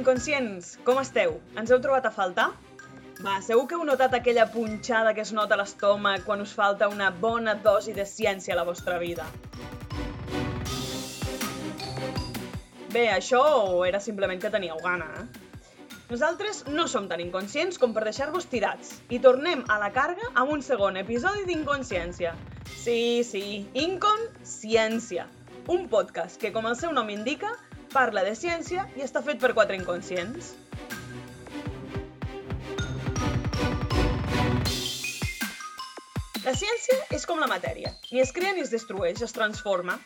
inconscients, com esteu? Ens heu trobat a faltar? Va, segur que heu notat aquella punxada que es nota a l'estómac quan us falta una bona dosi de ciència a la vostra vida. Bé, això era simplement que teníeu gana, eh? Nosaltres no som tan inconscients com per deixar-vos tirats i tornem a la carga amb un segon episodi d'Inconsciència. Sí, sí, Inconsciència, un podcast que, com el seu nom indica, parla de ciència i està fet per quatre inconscients. La ciència és com la matèria. Ni es crea ni es destrueix, es transforma.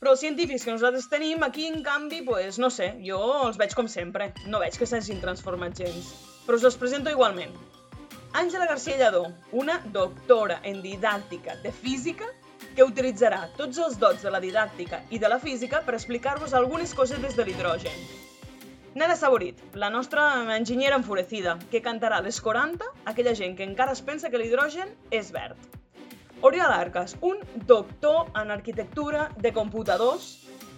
Però els científics que nosaltres tenim aquí, en canvi, pues, no sé, jo els veig com sempre. No veig que s'hagin transformat gens. Però us els presento igualment. Àngela García Lladó, una doctora en didàctica de física que utilitzarà tots els dots de la didàctica i de la física per explicar-vos algunes cosetes de l'hidrogen. Nara Saborit, la nostra enginyera enfurecida, que cantarà les 40 aquella gent que encara es pensa que l'hidrogen és verd. Oriol Arcas, un doctor en arquitectura de computadors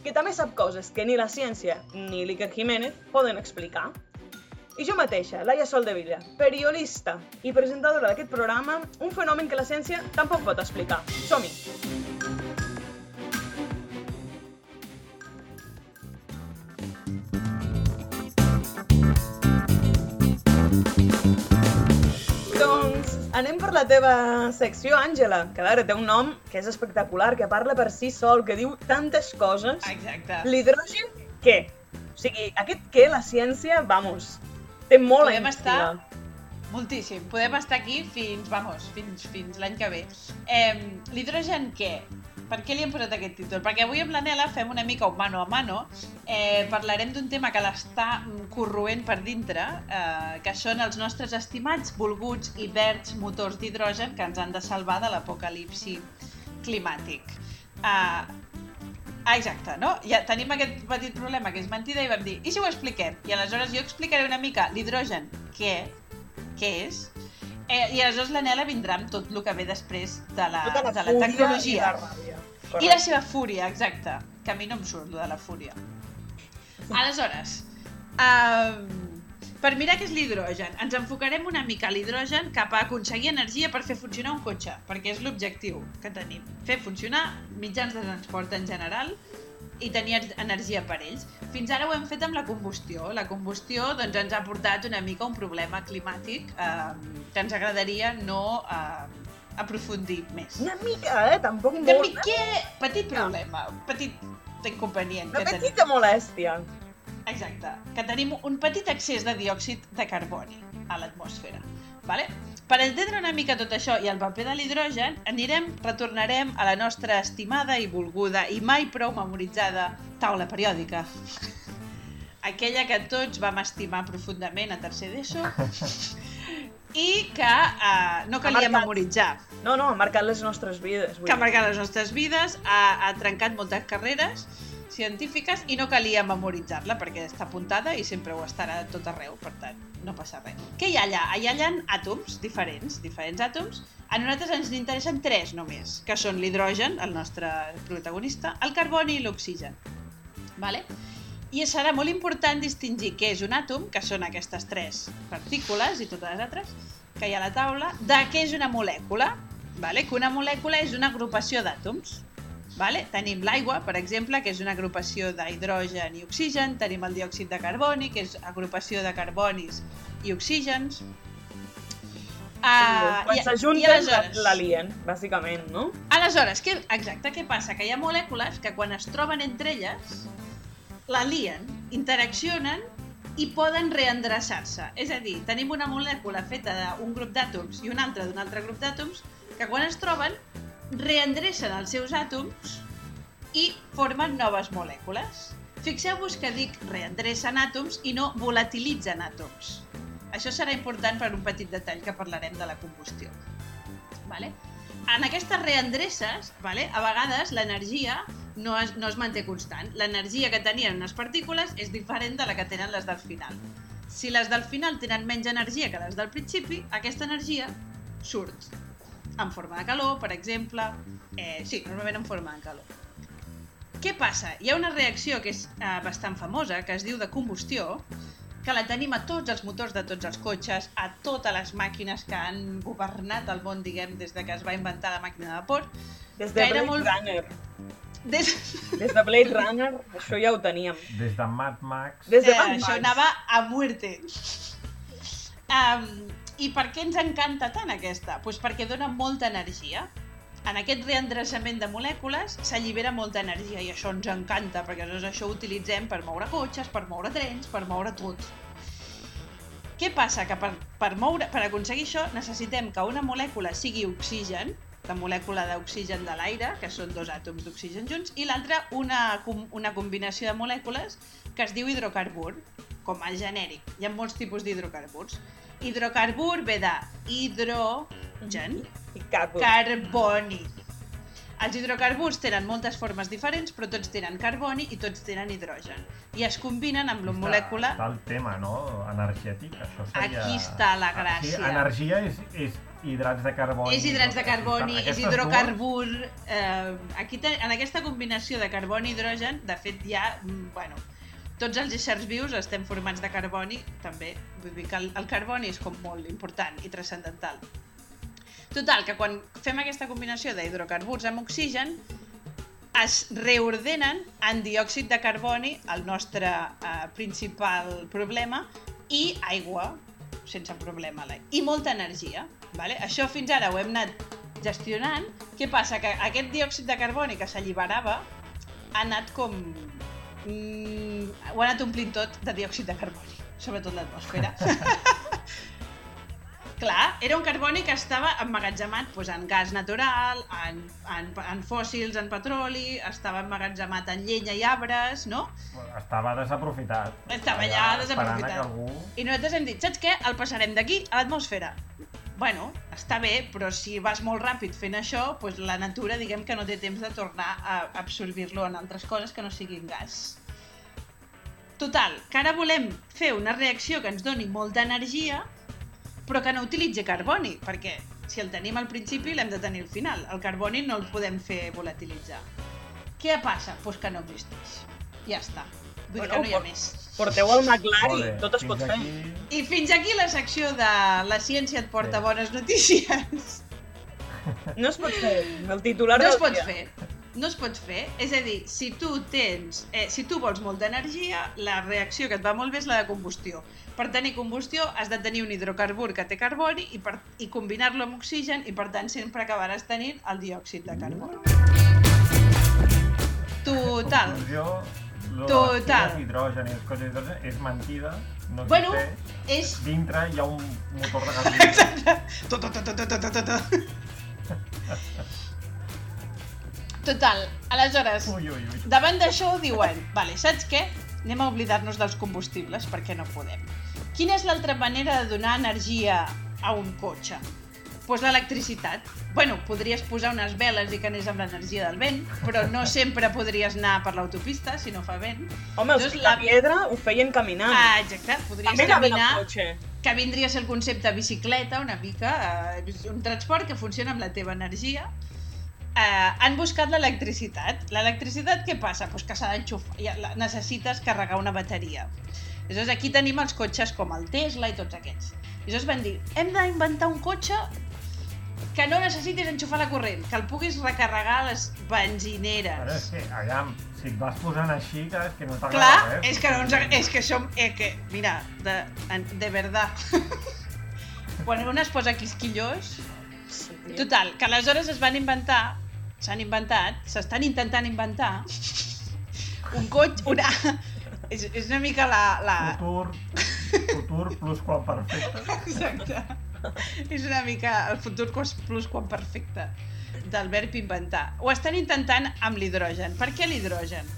que també sap coses que ni la ciència ni l'Iker Jiménez poden explicar. I jo mateixa, Laia Soldevilla, periodista i presentadora d'aquest programa, un fenomen que la ciència tampoc pot explicar. Som-hi! Doncs anem per la teva secció, Àngela, que a veure, té un nom que és espectacular, que parla per si sol, que diu tantes coses. Exacte. L'hidrogen, què? O sigui, aquest què, la ciència, vamos, té molt Podem estar moltíssim. Podem estar aquí fins, vamos, fins, fins l'any que ve. Eh, L'hidrogen què? Per què li hem posat aquest títol? Perquè avui amb la Nela fem una mica un mano a mano. Eh, parlarem d'un tema que l'està corroent per dintre, eh, que són els nostres estimats, volguts i verds motors d'hidrogen que ens han de salvar de l'apocalipsi climàtic. Uh, Ah, exacte, no? Ja tenim aquest petit problema que és mentida i vam dir, i si ho expliquem? I aleshores jo explicaré una mica l'hidrogen, què, què és, eh, i aleshores la Nela vindrà amb tot el que ve després de la, Tota la de la tecnologia. I la. I la seva fúria, exacte. Que a mi no em surt, lo de la fúria. Aleshores, um, per mirar què és l'hidrogen, ens enfocarem una mica a l'hidrogen cap a aconseguir energia per fer funcionar un cotxe, perquè és l'objectiu que tenim. Fer funcionar mitjans de transport en general i tenir energia per ells. Fins ara ho hem fet amb la combustió. La combustió doncs, ens ha portat una mica un problema climàtic eh, que ens agradaria no eh, aprofundir més. Una mica, eh? Tampoc Una molt. mica... Petit problema, petit inconvenient Una que tenim. petita molèstia. Exacte, que tenim un petit excés de diòxid de carboni a l'atmosfera. Vale? Per entendre una mica tot això i el paper de l'hidrogen, anirem, retornarem a la nostra estimada i volguda i mai prou memoritzada taula periòdica. Aquella que tots vam estimar profundament a tercer d'ESO i que uh, no calia marcat. memoritzar. No, no, ha marcat les nostres vides. vull que ha marcat les nostres vides, ha, ha trencat moltes carreres científiques i no calia memoritzar-la perquè està apuntada i sempre ho estarà a tot arreu, per tant, no passa res. Què hi ha allà? Allà hi ha àtoms diferents, diferents àtoms. A nosaltres ens interessen tres només, que són l'hidrogen, el nostre protagonista, el carboni i l'oxigen. Vale? I serà molt important distingir què és un àtom, que són aquestes tres partícules i totes les altres que hi ha a la taula, de què és una molècula, vale? que una molècula és una agrupació d'àtoms. Vale? Tenim l'aigua, per exemple, que és una agrupació d'hidrogen i oxigen, tenim el diòxid de carboni, que és agrupació de carbonis i oxígens. Uh, Quan s'ajunten, l'alien, bàsicament, no? Aleshores, què, exacte, què passa? Que hi ha molècules que quan es troben entre elles, l'alien, interaccionen i poden reendreçar-se. És a dir, tenim una molècula feta d'un grup d'àtoms i una altra d'un altre grup d'àtoms que quan es troben reendrecen els seus àtoms i formen noves molècules. Fixeu-vos que dic reendrecen àtoms i no volatilitzen àtoms. Això serà important per un petit detall que parlarem de la combustió. Vale? En aquestes reendreces, vale, a vegades l'energia no es, no es manté constant. L'energia que tenien unes partícules és diferent de la que tenen les del final. Si les del final tenen menys energia que les del principi, aquesta energia surt en forma de calor, per exemple. Eh, sí, normalment en forma de calor. què passa? Hi ha una reacció que és eh, bastant famosa, que es diu de combustió, que la tenim a tots els motors de tots els cotxes, a totes les màquines que han governat el món, diguem, des de que es va inventar la màquina de vapor. Des de Blade molt- Runner. Des... Des de Blade Runner, això ja ho teníem. Des de Mad Max... Des de Eh, Mad això Max. anava a muerte. Um, I per què ens encanta tant aquesta? Pues perquè dona molta energia. En aquest reendreçament de molècules s'allibera molta energia i això ens encanta perquè llavors això ho utilitzem per moure cotxes, per moure trens, per moure tot. Què passa? Que per, per, moure, per aconseguir això necessitem que una molècula sigui oxigen, la molècula d'oxigen de l'aire, que són dos àtoms d'oxigen junts, i l'altra una, una combinació de molècules que es diu hidrocarbur, com a genèric. Hi ha molts tipus d'hidrocarburs. Hidrocarbur ve de hidrogen, I carbó. carboni. Els hidrocarburs tenen moltes formes diferents, però tots tenen carboni i tots tenen hidrogen. I es combinen amb la molècula... Està el tema, no? Energètic, això seria... Aquí està la Ah, gràcia. Sí, energia és, és hidrats de carboni. És hidrats de carboni, és hidrocarbur... Eh, aquí te, en aquesta combinació de carboni i hidrogen, de fet, hi ha... mm, Bueno, tots els éssers vius estem formats de carboni, també. Vull dir que el, el carboni és com molt important i transcendental. Total, que quan fem aquesta combinació d'hidrocarburs amb oxigen, es reordenen en diòxid de carboni, el nostre eh, principal problema, i aigua, sense problema, i molta energia. Vale? Això fins ara ho hem anat gestionant. Què passa? Que aquest diòxid de carboni que s'alliberava ha anat com... Mm, ho ha anat omplint tot de diòxid de carboni, sobretot l'atmosfera. Clar, era un carboni que estava emmagatzemat doncs, en gas natural, en, en, en fòssils, en petroli, estava emmagatzemat en llenya i arbres, no? Estava desaprofitat. Estava allà Esperant a desaprofitat. algú... I nosaltres hem dit, saps què? El passarem d'aquí a l'atmosfera. Bueno, està bé, però si vas molt ràpid fent això, doncs la natura, diguem que no té temps de tornar a absorbir-lo en altres coses que no siguin gas. Total, que ara volem fer una reacció que ens doni molta energia, però que no utilitzi carboni, perquè si el tenim al principi l'hem de tenir al final. El carboni no el podem fer volatilitzar. Què passa? Doncs pues que no existeix. Ja està. Vull dir Bueno, que no hi ha més. Porteu el McLaren, Molt bé, tot es pot fer. aquí- I fins aquí la secció de la ciència et porta Bé. bones notícies. No es pot fer. El titular No es pot dia. fer. No es pot fer. És a dir, si tu tens, eh, si tu vols molta energia, la reacció que et va molt bé és la de combustió. Per tenir combustió has de tenir un hidrocarbur que té carboni i, per, i combinar-lo amb oxigen i per tant sempre acabaràs tenint el diòxid de carboni. Total. Conclusió, lo Total. les hidrogen i els cotxes d'hidrogen és mentida. No Bueno. És... Dintre hi ha un motor de gasolina. To, to, to, to, to, to, to, to. Total, aleshores, Ui, ui, ui. davant d'això diuen, vale, saps què? Anem a oblidar-nos dels combustibles perquè no podem. Quina és l'altra manera de donar energia a un cotxe? Pues l'electricitat. Bueno, podries posar unes veles i que anés amb l'energia del vent, però no sempre podries anar per l'autopista si no fa vent. Home, els Doncs la piedra ho feien caminant. Ah, exacte, podries També caminar, que vindria a ser el concepte bicicleta una mica, eh, un transport que funciona amb la teva energia. Eh, han buscat l'electricitat. L'electricitat què passa? Pues que s'ha d'enxufar, ja, necessites carregar una bateria. Aleshores aquí tenim els cotxes com el Tesla i tots aquests. I aleshores van dir, hem d'inventar un cotxe que no necessitis enxufar la corrent, que el puguis recarregar a les Ara és benzineres. que, aviam, si et vas posant així, que és que no t'agrada Clar, res. és que no ens, és que som, eh, que, mira, de, de verdad. Quan un es posa quisquillós. Total, que aleshores es van inventar, s'han inventat, s'estan intentant inventar un cotxe, una... És, és una mica la... la... Futur, futur plus quan perfecte. Exacte. És una mica el futur plus quan perfecte del verb inventar. Ho estan intentant amb l'hidrogen. Per què l'hidrogen?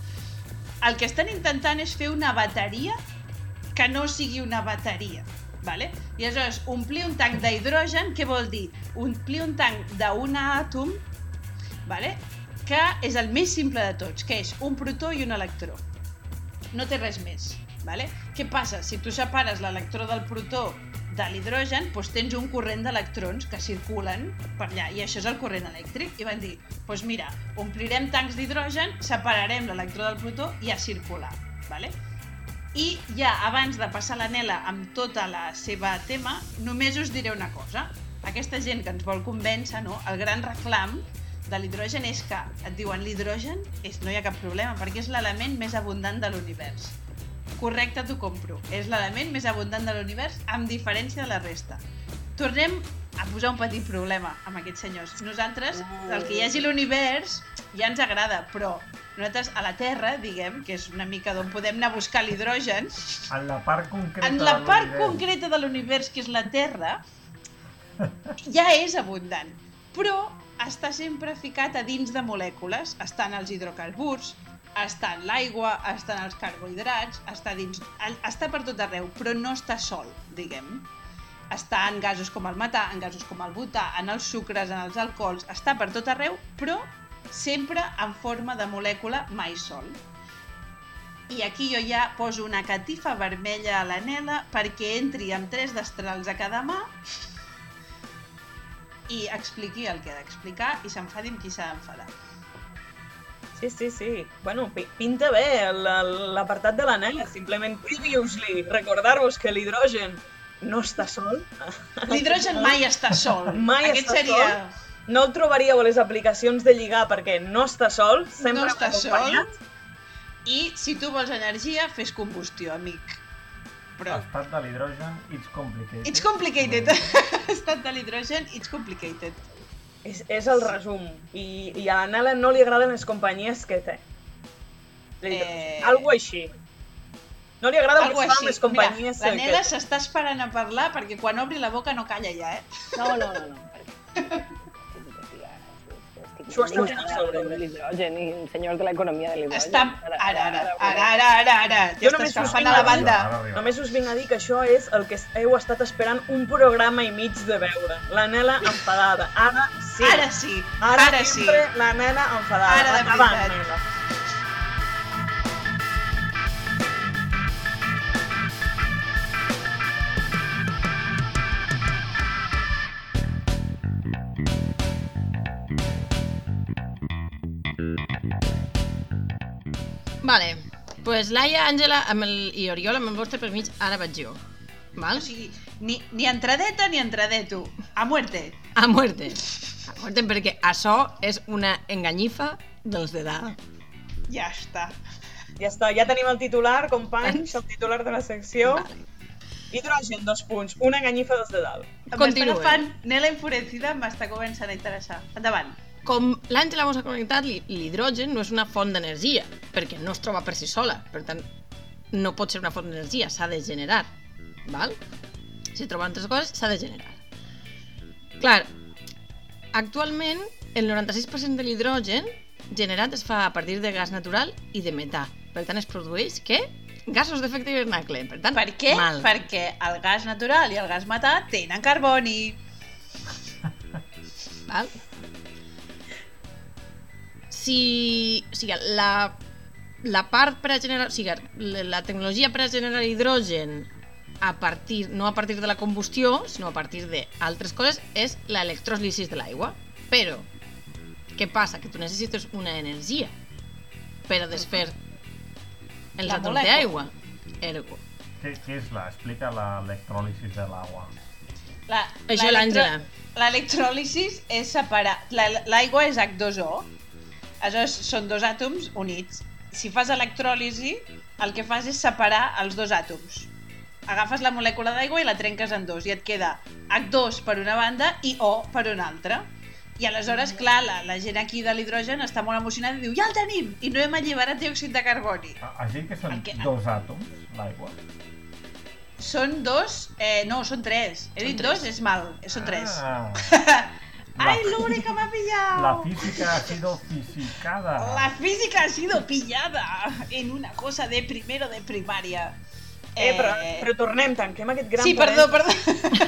El que estan intentant és fer una bateria que no sigui una bateria. Vale? I aleshores, omplir un tanc d'hidrogen, què vol dir? Omplir un tanc d'un àtom, vale? que és el més simple de tots, que és un protó i un electró. No té res més. Vale? Què passa? Si tu separes l'electró del protó de l'hidrogen, doncs tens un corrent d'electrons que circulen per allà, i això és el corrent elèctric. I van dir, doncs mira, omplirem tancs d'hidrogen, separarem l'electró del protó i a circular. Vale? I ja abans de passar l'anela amb tota la seva tema, només us diré una cosa. Aquesta gent que ens vol convèncer, no? el gran reclam de l'hidrogen és que et diuen l'hidrogen no hi ha cap problema perquè és l'element més abundant de l'univers. Correcte, t'ho compro. És l'element més abundant de l'univers amb diferència de la resta. Tornem a posar un petit problema amb aquests senyors. Nosaltres, el que hi hagi l'univers, ja ens agrada, però nosaltres a la Terra, diguem, que és una mica d'on podem anar a buscar l'hidrogen, En la part concreta en la part concreta de l'univers, que és la Terra, ja és abundant. Però està sempre ficat a dins de molècules. Estan els hidrocarburs, està en l'aigua, està en els carbohidrats, està dins... Està per tot arreu, però no està sol, diguem. Està en gasos com el metà, en gasos com el butà, en els sucres, en els alcohols, està per tot arreu, però sempre en forma de molècula mai sol. I aquí jo ja poso una catifa vermella a l'anela perquè entri amb tres destrals a cada mà i expliqui el que ha d'explicar i s'enfadi amb qui s'ha d'enfadar. Sí, sí, sí. Bueno, pi- pinta bé l'apartat de l'anel. Simplement previously, recordar-vos que l'hidrogen no està sol. L'hidrogen mai està sol. Mai Aquest està seria... No el trobaríeu a les aplicacions de lligar perquè no està sol, sempre No està sol. I si tu vols energia, fes combustió, amic. Però... L'estat de l'hidrogen, it's complicated. It's complicated. Estat de l'hidrogen, it's complicated. És, és el resum. I, I a l'Anela no li agraden les companyies que té. Eh. Algo així. No li agrada el Algo que fa així. amb les companyies Mira, que l'Anela té. s'està esperant a parlar perquè quan obri la boca no calla ja, eh? No, no, no, no. S'ho està fent sobre. l'hidrogen i senyors de l'economia de l'hidrogen. Està... Ara, ara, ara, ara, ara, ara, ara. Jo només us vinc a la banda. Només us vinc a dir que això és el que heu estat esperant un programa i mig de veure. La nena enfadada. Ara sí. Ara sí, Ara, ara sí. la nena enfadada. Ara de veritat. Vale, pues Laia, Àngela amb el, i Oriol amb el vostre permís, ara vaig jo. Val? O sigui, ni, ni entradeta ni entradeto. A muerte. A muerte. A muerte perquè això és una enganyifa dels de dalt. Ja està. Ja està, ja tenim el titular, companys, el titular de la secció. Vale. Hidrogen, dos punts. Una enganyifa dels de dalt. Agafant Nela enfurecida, m'està començant a interessar. Endavant. Com l'Àngela mos ha comentat, l'hi- l'hidrogen no és una font d'energia, perquè no es troba per si sola. Per tant, no pot ser una font d'energia, s'ha de generar. Val? Si troben altres coses, s'ha de generar. Clar, actualment el 96% de l'hidrogen generat es fa a partir de gas natural i de metà. Per tant, es produeix, què? Gasos d'efecte hivernacle. Per tant, Per què? mal. Perquè el gas natural i el gas metà tenen carboni. Val? Si, o sigui, la, la part per a generar, o sigui, la tecnologia per a generar hidrogen a partir, no a partir de la combustió, sinó a partir d'altres coses, és l'electròlisis de l'aigua. Però, què passa? Que tu necessites una energia per a desfer els La àtoms d'aigua. Ergo. Què, què és la? Explica l'electròlisis de l'aigua. La, Això l'Àngela. L'electròlisis és separar... la- L'aigua és H2O. Aleshores, són dos àtoms units. Si fas electròlisi, el que fas és separar els dos àtoms. Agafes la molècula d'aigua i la trenques en dos i et queda H2 per una banda i O per una altra. I aleshores, clar, la, la gent aquí de l'hidrogen està molt emocionada i diu ja el tenim! I no hem alliberat diòxid de carboni. Ha- Has dit que són que- dos àtoms, l'aigua? Són dos... Eh, no, són tres. He Són dit tres. dos, és mal. Són tres. Ah, ¡Ay, La- Lure, que me ha pillado! la física ha sido fisicada. La física ha sido pillada en una cosa de primero de primaria. Eh, però, però tornem, tanquem aquest gran Sí, perdó, perdó.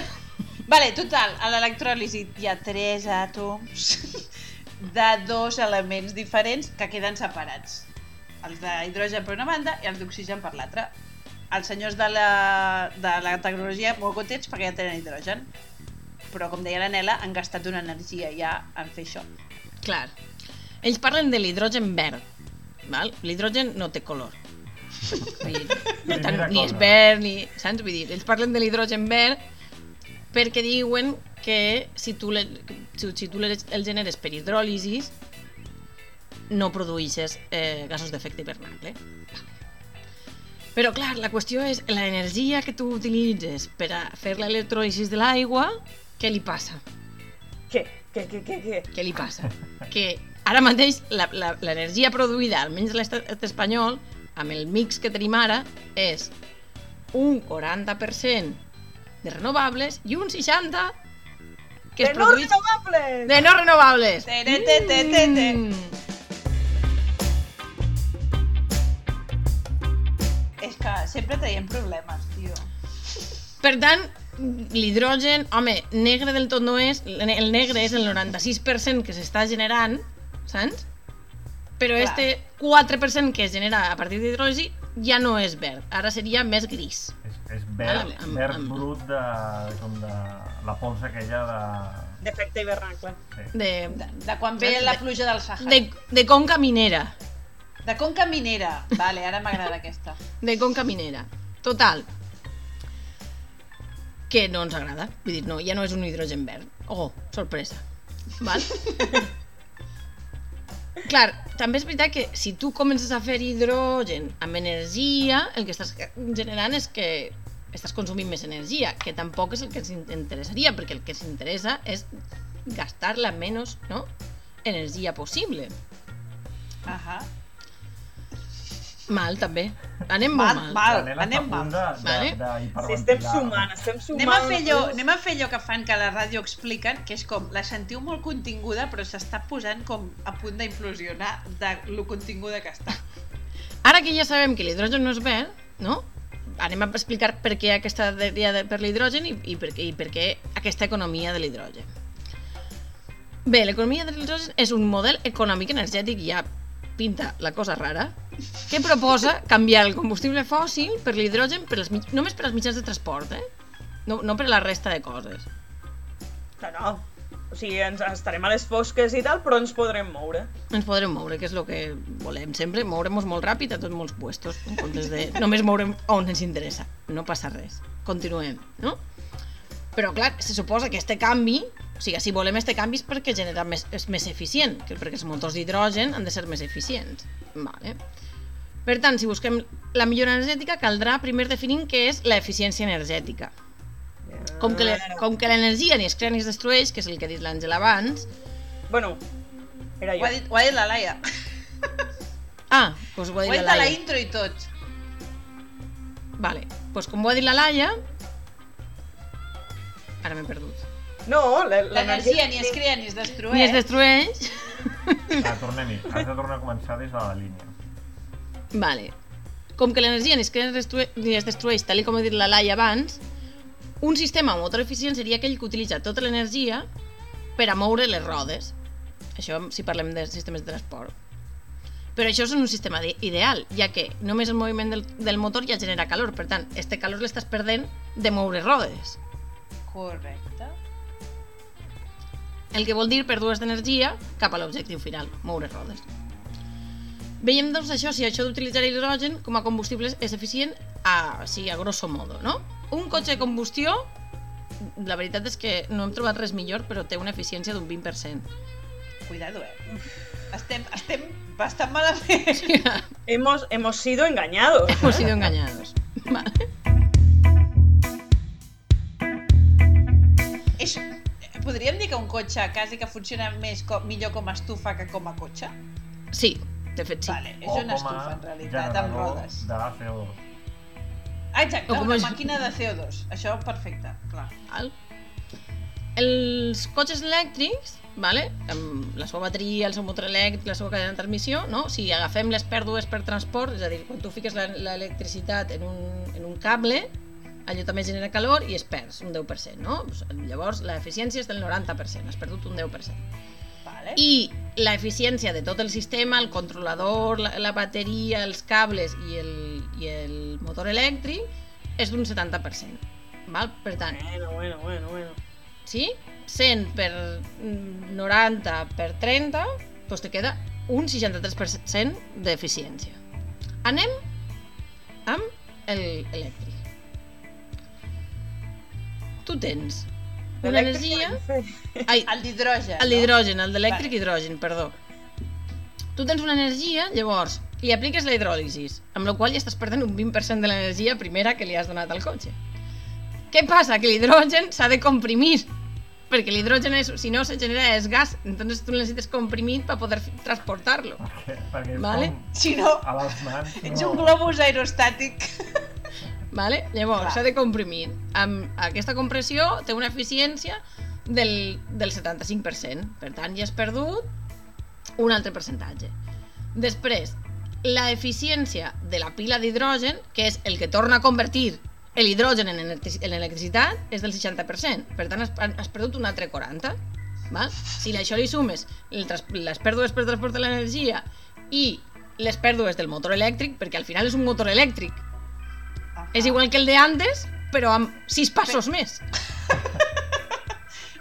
vale, total, a l'electròlisi hi ha tres àtoms de dos elements diferents que queden separats. Els d'hidrogen per una banda i els d'oxigen per l'altra. els senyors de la, de la tecnologia molt contents perquè ja tenen hidrogen. Però, com deia la Nela, han gastat una energia ja en fer això. Clar. Ells parlen de l'hidrogen verd. Val? L'hidrogen no té color. Vull dir, per tant, Primera ni és verd, ni... Saps? Vull dir, ells parlen de l'hidrogen verd perquè diuen que si tu, le, si, si tu le- el generes per hidròlisis no produeixes eh, gasos d'efecte hivernacle. Però, clar, la qüestió és l'energia que tu utilitzes per a fer l'electròlisis de l'aigua, què li passa? Què? Què, què, què, què? Què li passa? Que ara mateix l'energia produïda, almenys a l'estat espanyol, amb el mix que tenim ara, és un 40% de renovables i un 60% que De es no produeix renovables! de no renovables. Te, te, te, te, te, te. Mm. És que sempre traiem problemes, tio. Per tant, l'hidrogen, home, negre del tot no és, el negre és el 96% que s'està generant, saps? Però Clar. este 4% que es genera a partir d'hidròlisi ja no és verd, ara seria més gris. És, és verd, Vale, amb- verd amb- brut de, com de la pols aquella de... D'efecte hivernacle. Sí. De, De, de quan ve la pluja del Sahara. de, de conca minera. De conca minera. Vale, ara m'agrada aquesta. De conca minera. Total. Que no ens agrada. Vull dir, no, ja no és un hidrogen verd. Oh, sorpresa. Val? Clar, també és veritat que si tu comences a fer hidrogen amb energia, el que estàs generant és que estàs consumint més energia, que tampoc és el que ens interessaria, perquè el que ens interessa és gastar la menys no? energia possible. Ahà. Mal, també. Anem molt Mal, mal. mal. Nela anem punt de, de, Vale. de Si hiperventilar. estem sumant, estem sumant... Anem a, fer allò, anem a fer allò que fan que la ràdio expliquen, que és com, la sentiu molt continguda, però s'està posant com a punt d'implosionar de lo continguda que està. Ara que ja sabem que l'hidrogen no és verd, no? Anem a explicar per què aquesta dèria de, per l'hidrogen i, i, per, què- i per què aquesta economia de l'hidrogen. Bé, l'economia de l'hidrogen és un model econòmic energètic ja pinta la cosa rara, que proposa canviar el combustible fòssil per l'hidrogen per mig- només per als mitjans de transport, eh? No, no per la resta de coses. Que no. O sigui, ens estarem a les fosques i tal, però ens podrem moure. Ens podrem moure, que és el que volem sempre, moure-nos molt ràpid a tots molts puestos, en comptes de només mourem on ens interessa. No passa res. Continuem, no? Però, clar, se suposa que este canvi, o sigui, si volem este canvi és perquè genera més, és més eficient, que perquè els motors d'hidrogen han de ser més eficients. Vale. Per tant, si busquem la millora energètica, caldrà primer definir què és l'eficiència energètica. Com que, l'energia ni es crea ni es destrueix, que és el que ha dit l'Àngel abans, Bueno, era Ho jo. ha dit, ho ha dit la Laia. ah, doncs ho Ho ha ha dit dit la a la Laia. intro i tot. Vale, doncs com ho ha dit la Laia... Ara m'he perdut. No, la- L'energia ni es crea ni es destrueix. Ni es destrueix... Ah, tornem-hi. Has de tornar a començar des de la línia. Vale. Com que l'energia ni es crea ni es destrueix, tal com ha dit la Laia abans, un sistema o motor eficient seria aquell que utilitza tota l'energia per a moure les rodes. Això si parlem de sistemes de transport. Però això és un sistema de- ideal, ja que només el moviment del, del motor ja genera calor, per tant, este calor l'estàs perdent de moure rodes. Correcte. el que vol dir pèrdues d'energia cap a l'objectiu final, moure rodes. Veiem doncs això, si això d'utilitzar l'hidrogen com a combustible és eficient a, sí, a grosso modo, no? Un cotxe de combustió, la veritat és que no hem trobat res millor, però té una eficiència d'un 20%. Cuidado, eh? Estem, estem bastant malament. Hemos, hemos sido engañados. Hemos sido engañados. Vale. És, podríem dir que un cotxe quasi que funciona més com, millor com a estufa que com a cotxe? Sí, de fet sí. Vale, és o una com a estufa en realitat, amb rodes. de CO2. Ah, exacte, O una a- màquina de CO2. Això, perfecte, clar. Val? Els cotxes elèctrics, vale? amb la seva bateria, el seu motor elèctric, la seva cadena de transmissió, no? si agafem les pèrdues per transport, és a dir, quan tu fiques la- l'electricitat en, un, en un cable, allò també genera calor i es perds un 10%, no? Llavors, l'eficiència és del 90%, has perdut un 10%. Vale. I l'eficiència de tot el sistema, el controlador, la, la bateria, els cables i el, i el motor elèctric és d'un 70%. Val? Per tant, Bueno, bueno, bueno, bueno. sí? 100 per mm, 90 per 30, doncs te queda un 63% d'eficiència. Anem amb el elèctric. Tu tens una energia... Ai, El d'hidrogen. el no? d'hidrogen, el d'elèctric hidrogen, perdó. Tu tens una energia, llavors, li apliques la hidròlisis, amb la qual ja estàs perdent un 20% de l'energia primera que li has donat al cotxe. Què passa? Que l'hidrogen s'ha de comprimir, perquè l'hidrogen, si no, se genera és gas, entonces tu necessites comprimir per poder transportar-lo. Perquè, perquè és Vale. com Si no, a les mans... ets un globus aerostàtic. Vale? Llavors, s'ha de comprimir. Amb aquesta compressió té una eficiència del, del 75%. Per tant, ja has perdut un altre percentatge. Després, la eficiència de la pila d'hidrogen, que és el que torna a convertir l'hidrogen en, en electricitat, és del 60%. Per tant, has, has perdut un altre 40%. Val? Si a això li sumes el les pèrdues per transport de l'energia i les pèrdues del motor elèctric, perquè al final és un motor elèctric, és igual que el de antes, però amb sis passos més.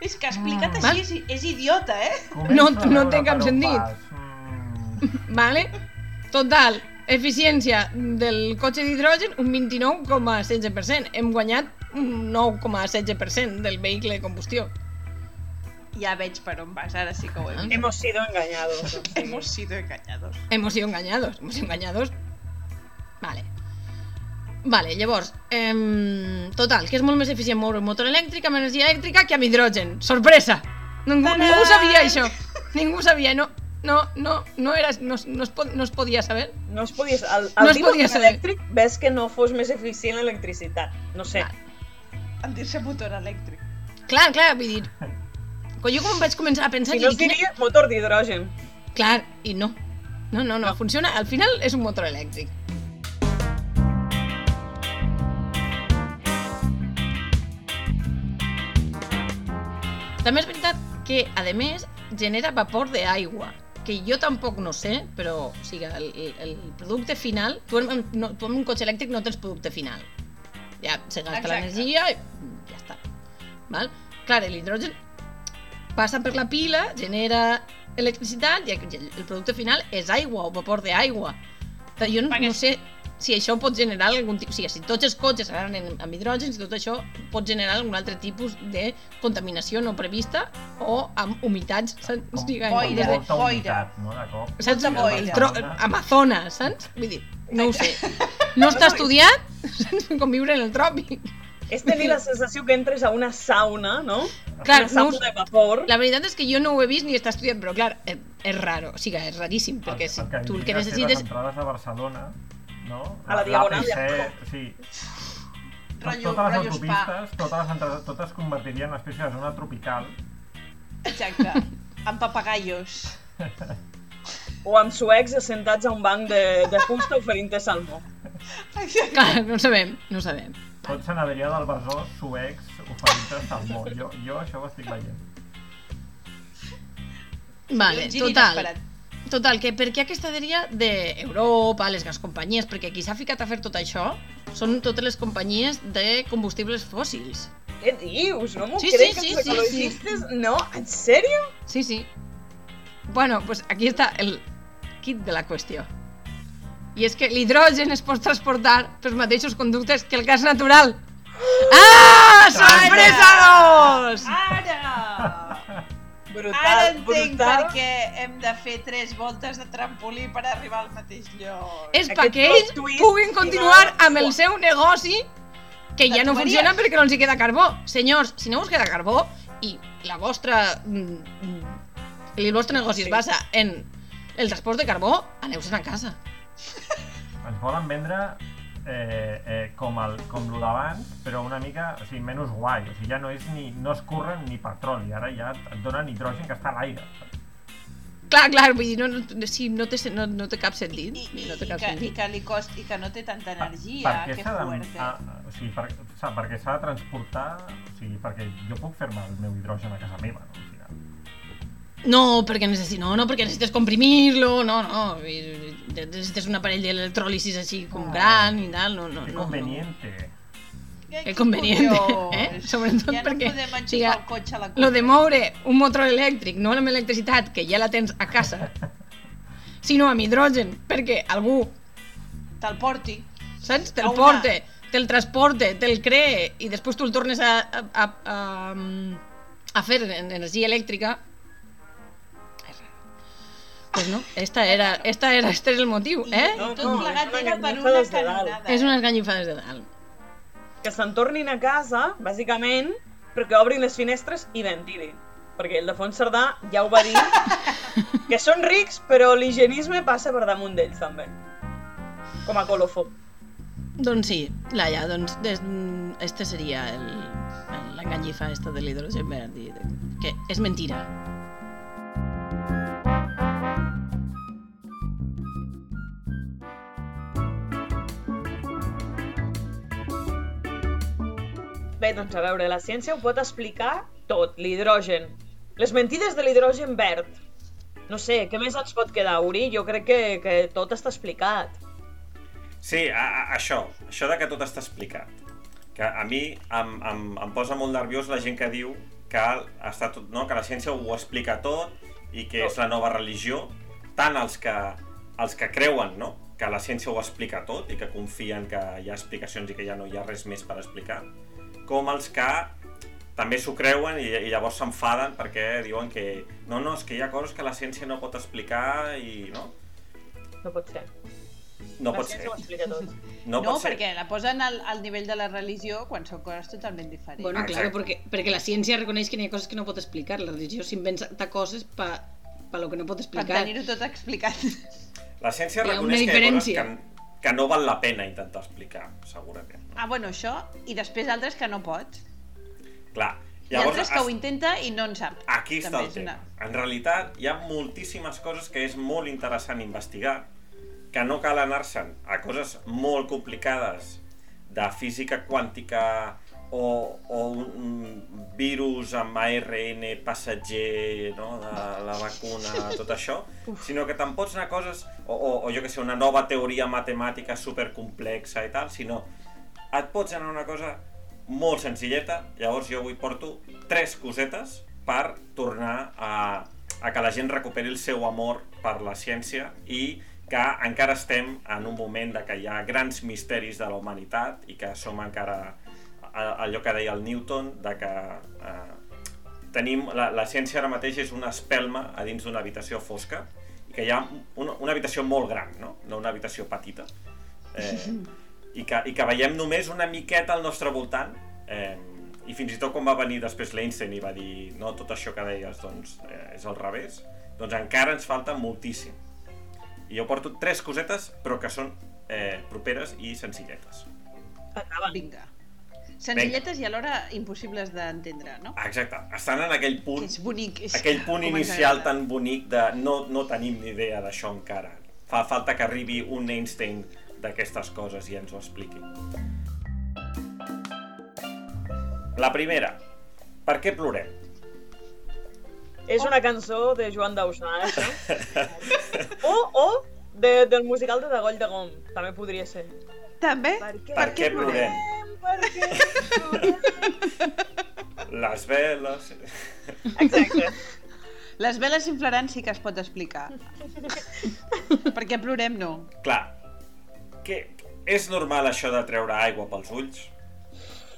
És que explicat Mm. Així és, és idiota, eh? Començo No- no té cap sentit. Mm, Vale? Total, eficiència del cotxe d'hidrogen, un 29,16%. Hem guanyat un 9,16% del vehicle de combustió. Ja veig per on vas, ara sí que ho he vist. Hemos sido engañados. Hemos sido engañados. Hemos sido engañados, hemos sido engañados. Vale. Vale, llavors, em, total, que és molt més eficient moure un motor elèctric amb energia elèctrica que amb hidrogen. Sorpresa! Ningú, ningú sabia això. Ningú sabia, no, no, no, no, era, no, no, es, pod, no es podia saber. No es podia... El, No el es dir podia motor saber. elèctric ves que no fos més eficient l'electricitat. No sé. Vale. En dir-se motor elèctric. Clar, clar, vull dir... Quan jo com vaig començar a pensar... Si no es diria motor d'hidrogen. Clar, i no. No, no, no, funciona... Al final és un motor elèctric. També és veritat que, a més, genera vapor d'aigua, que jo tampoc no sé, però o sigui, el, el, producte final... Tu en, no, tu en un cotxe elèctric no tens producte final. Ja se gasta l'energia i ja està. Val? Clar, l'hidrogen passa per la pila, genera electricitat i el el producte final és aigua o vapor d'aigua. Però Jo no, Perquè- no sé si això pot generar algun tipus... O sigui, si tots els cotxes seran en, amb hidrogen, si tot això pot generar algun altre tipus de contaminació no prevista o amb humitats, saps? Com boira, des de, molta boira. humitat, no? Saps? El boira. tro, Amazones, saps? Vull dir, no ho sé. No està estudiat com viure en el tròpic. És tenir la sensació que entres a una sauna, no? Clar, una no sauna us- de vapor. La veritat és que jo no ho he vist ni està estudiat, però clar, és, és raro, o sigui, és raríssim, perquè si que tu el que necessites... Les entrades a Barcelona, no? A la diagonal de Sí. Rotllo- totes les rotllo spa. autopistes, totes les entrades, totes es convertirien en una espècie de zona tropical. Exacte. amb papagallos. O amb suecs assentats a un banc de, de fusta oferint-te salmó. Clar, no ho sabem, no ho sabem. Tot Sant Adrià del Besòs, suecs, oferint-te salmó. Jo, jo això ho estic veient. Vale, total. Total, que per què aquesta dèria d'Europa, les grans companyies, perquè qui s'ha ficat a fer tot això són totes les companyies de combustibles fòssils. Què dius? No m'ho Sí, crec, sí, que sí, els sí, ecologistes... No, en sèrio? Sí, sí. Bueno, pues aquí està el kit de la qüestió. I és que l'hidrogen es pot transportar pels mateixos conductes que el gas natural. Ah! Sorpresa dos! Ara! Brutal, Ara entenc brutal. per què hem de fer tres voltes de trampolí per arribar al mateix lloc. És perquè ells puguin final. continuar amb el seu negoci que ja no funciona perquè no els hi queda carbó. Senyors, si no us queda carbó i la vostra... mm, mm, el vostre negoci es Sí. basa en el transport de carbó, aneu-se'n a casa. Ens volen vendre eh, eh, com, el, com lo d'abans, però una mica o sigui, menys guai. O sigui, ja no, és ni, no es curren ni petroli, ara ja et donen hidrogen que està a l'aire. Clar, clar, vull dir, no, no, sí, no, té, no, no té cap sentit. I, i, no té i, cap que, i que li cost, i que no té tanta energia, per què que s'ha de, fuerte. a, o sigui, per, sa- perquè s'ha de transportar, o sigui, perquè jo puc fer-me el meu hidrogen a casa meva, no? Al final. No, perquè necessites, no, no, perquè necessites comprimir-lo, no, no. Necessites un aparell d'electròlisis així com gran i tal, no, no, Que no. conveniente. Que, Que conveniente, eh? Sobretot ja perquè, no podem enxufar sigui, el cotxe a la Lo de moure un motor elèctric, no amb electricitat, que ja la tens a casa, sinó amb hidrogen, perquè algú, Te'l porti. saps? Te'l una- porte, te'l transporte, te'l cree, i després tu el tornes a, a, a, a, a fer en energia elèctrica. Pues no, esta era, esta era, este era el motiu, eh? No, Tot no, plegat és una era per una des de dalt. canonada. És unes ganyifades de dalt. Que se'n tornin a casa, bàsicament, perquè obrin les finestres i ventilin. Perquè el Defons Cerdà ja ho va dir, que són rics, però l'higienisme passa per damunt d'ells, també. Com a colofó. Doncs sí, Laia, doncs des, este seria el, l'enganyifa esta de l'hidrogen verd, de, que és mentira. Bé, doncs a veure, la ciència ho pot explicar tot, l'hidrogen. Les mentides de l'hidrogen verd. No sé, què més ens pot quedar, Uri? Jo crec que, que tot està explicat. Sí, a, a, això, això de que tot està explicat. Que a mi em, em, em posa molt nerviós la gent que diu que, està tot, no, que la ciència ho explica tot i que és la nova religió. Tant els que, els que creuen no, que la ciència ho explica tot i que confien que hi ha explicacions i que ja no hi ha res més per explicar, com els que també s'ho creuen i, i llavors s'enfaden perquè diuen que no, no, és que hi ha coses que la ciència no pot explicar i no, No pot ser. no la pot ser. tot. No, No, pot ser. perquè la posen al, al nivell de la religió quan són coses totalment diferents. Bueno, Exacte. claro, porque, perquè la ciència reconeix que hi ha coses que no pot explicar. La religió s'inventa coses pa, pa lo que no pot per explicar. tenir-ho tot explicat. La ciència Hi ha una reconeix que hi ha coses diferència. que, que no val la pena intentar explicar, segurament. No? Ah, bueno, això, i després altres que no pots. Clar, Hi ha llavors, altres que ho intenta i no en sap. aquí està També el tema. una- En realitat, hi ha moltíssimes coses que és molt interessant investigar, que no cal anar-se'n a coses molt complicades de física quàntica o, o un virus amb ARN passatger no, de la vacuna, tot això, sinó que te'n pots anar coses, o, o, o jo que sé, una nova teoria matemàtica supercomplexa i tal, sinó et pots anar una cosa molt senzilleta, llavors jo avui porto tres cosetes per tornar a, a que la gent recuperi el seu amor per la ciència i que encara estem en un moment de que hi ha grans misteris de la humanitat i que som encara allò que deia el Newton, de que eh, tenim, la, la ciència ara mateix és una espelma a dins d'una habitació fosca i que hi ha una, una habitació molt gran, no? no una habitació petita. Eh, i, que, I que veiem només una miqueta al nostre voltant eh, i fins i tot quan va venir després l'Einstein i va dir no, tot això que deies doncs, eh, és al revés, doncs encara ens falta moltíssim. I jo porto tres cosetes però que són eh, properes i senzilletes. Vinga. Senzilletes i alhora impossibles d'entendre, no? Exacte, estan en aquell punt Que és bonic. És aquell punt com inicial tan bonic de no, no tenim ni idea d'això encara. Fa falta que arribi un Einstein d'aquestes coses i ens ho expliqui. La primera, per què plorem? És una cançó de Joan Dausà, eh, això? o, o de, del musical de Dagoll de Gom, també podria ser. També? Per què plorem? Per què plorem? Les veles... Exacte. Les veles s'inflaran sí que es pot explicar. Perquè plorem no. Clar, que és normal això de treure aigua pels ulls?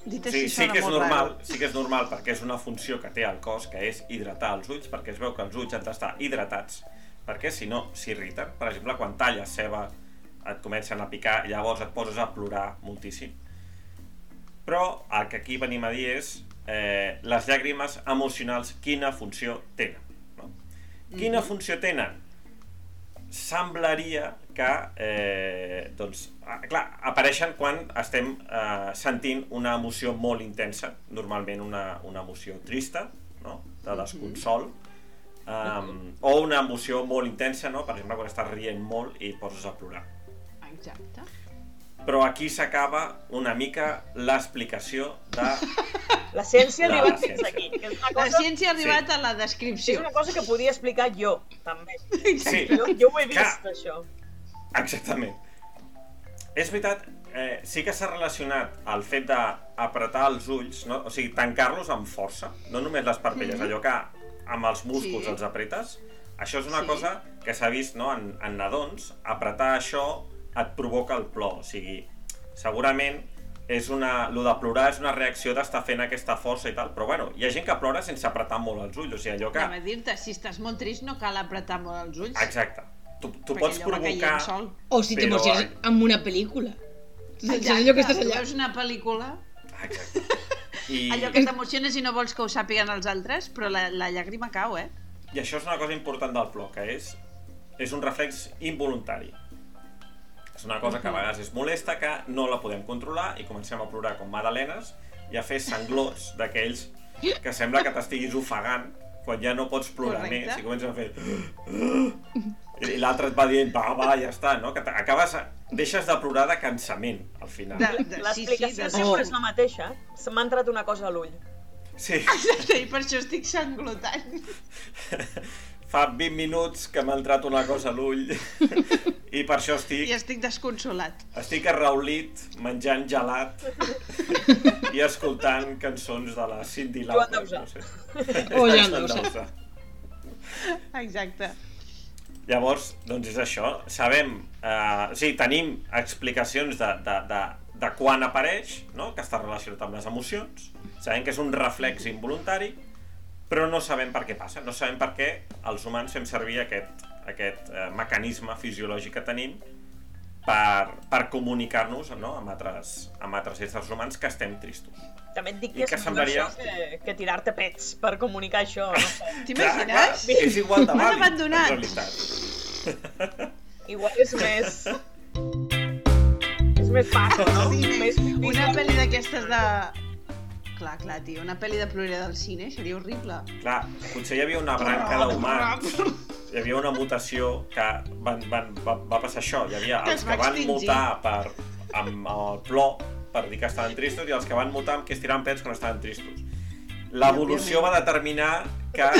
Dit Sí, així sí que és normal, raro. sí que és normal perquè és una funció que té el cos, que és hidratar els ulls, perquè es veu que els ulls han d'estar hidratats, perquè si no s'irriten. Per exemple, quan talles ceba et comencen a picar i llavors et poses a plorar moltíssim. Però el que aquí venim a dir és eh, les llàgrimes emocionals, quina funció tenen. No? Quina funció tenen? Semblaria que eh, doncs, ah, clar, apareixen quan estem eh, sentint una emoció molt intensa, normalment una, una emoció trista, no? de desconsol, um, o una emoció molt intensa, no? per exemple, quan estàs rient molt i poses a plorar. Exacte. Però aquí s'acaba una mica l'explicació de... La ciència ha La arribat fins aquí. Que és una La cosa, ciència ha arribat a la és descripció. una cosa que podia explicar jo, també. Sí, Jo, jo ho he vist, Clar. això. Exactament. És veritat, eh, sí que s'ha relacionat el fet d'apretar els ulls, no? o sigui, tancar-los amb força, no només les parpelles, allò que amb els músculs Sí. els apretes. Això és una Sí. cosa que s'ha vist no? en, en nadons, apretar això et provoca el plor, o sigui, segurament és una, lo de plorar és una reacció d'estar fent aquesta força i tal, però bueno, hi ha gent que plora sense apretar molt els ulls, o sigui, allò que... Anem a dir-te, si estàs molt trist no cal apretar molt els ulls. Exacte. Tu, tu perquè pots provocar... Sol. O si Però- t'emociones amb una pel·lícula. Exacte, allò que estàs tu allà... veus una pel·lícula, Exacte. I... allò que t'emociones i no vols que ho sàpiguen els altres, però la, la llàgrima cau, eh? I això és una cosa important del plor, que és, és un reflex involuntari. És una cosa que a vegades és molesta, que no la podem controlar i comencem a plorar com madalenes i a fer sanglots d'aquells que sembla que t'estiguis ofegant quan ja no pots plorar Correcte. més i comences a fer... I, l'altre et va dient, va, va, ja està, no? Que acabes... Deixes de plorar de cansament, al final. De, sí, sí, L'explicació de... sempre és la mateixa. Se m'ha entrat una cosa a l'ull. Sí. Exacte, i per això estic sanglotant. Fa 20 minuts que m'ha entrat una cosa a l'ull i per això estic I estic desconsolat. Estic arraulit, menjant gelat i escoltant cançons de la Cindy Joan Lauper. Dausà. No sé. O Joan Joan. Dausà. Exacte. Llavors, doncs és això. Sabem, eh, sí, tenim explicacions de, de, de, de quan apareix, no? que està relacionat amb les emocions. Sabem que és un reflex involuntari, però no sabem per què passa. No sabem per què els humans fem servir aquest, aquest eh, mecanisme fisiològic que tenim per, per comunicar-nos no? amb, altres, amb altres éssers humans que estem tristos. També et dic I que és semblaria? això que, que tirar-te pets per comunicar això, no sé. T'imagines? És igual de vàlid, abandonat. en realitat. Igual és més... és més fàcil, no? Sí, més una pel·li d'aquestes de... Clar, clar, tio, una pel·li de plorer del cine seria horrible. Clar, potser hi havia una branca d'humans, hi havia una mutació que van, van, va, va passar això. Hi havia Que els que va van extingir. mutar per, amb el plor per dir que estaven tristos i els que van mutar amb que es tiraven pets quan estaven tristos. L'evolució va determinar que...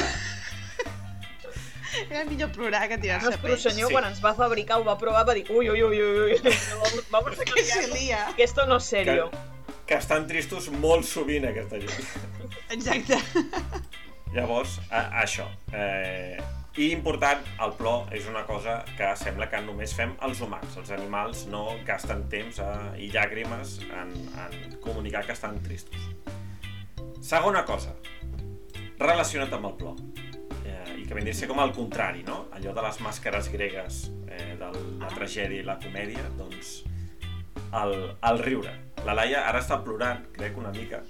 Era millor plorar que tirar-se El senyor, pets. Sí. quan ens va fabricar, ho va provar, va dir ui, ui, ui, ui, ui, vamos a Que. Que esto no es que, serio. que estan tristos molt sovint aquesta gent. Exacte. Llavors, a, això. Eh, I important, el plor és una cosa que sembla que només fem els humans. Els animals no gasten temps eh, i llàgrimes en, en comunicar que estan tristos. Segona cosa, relacionat amb el plor. Eh, I que vindria a ser com el contrari, no? Allò de les màscares gregues eh, de la tragèdia i la comèdia, doncs el, el riure. La Laia ara està plorant, crec, una mica.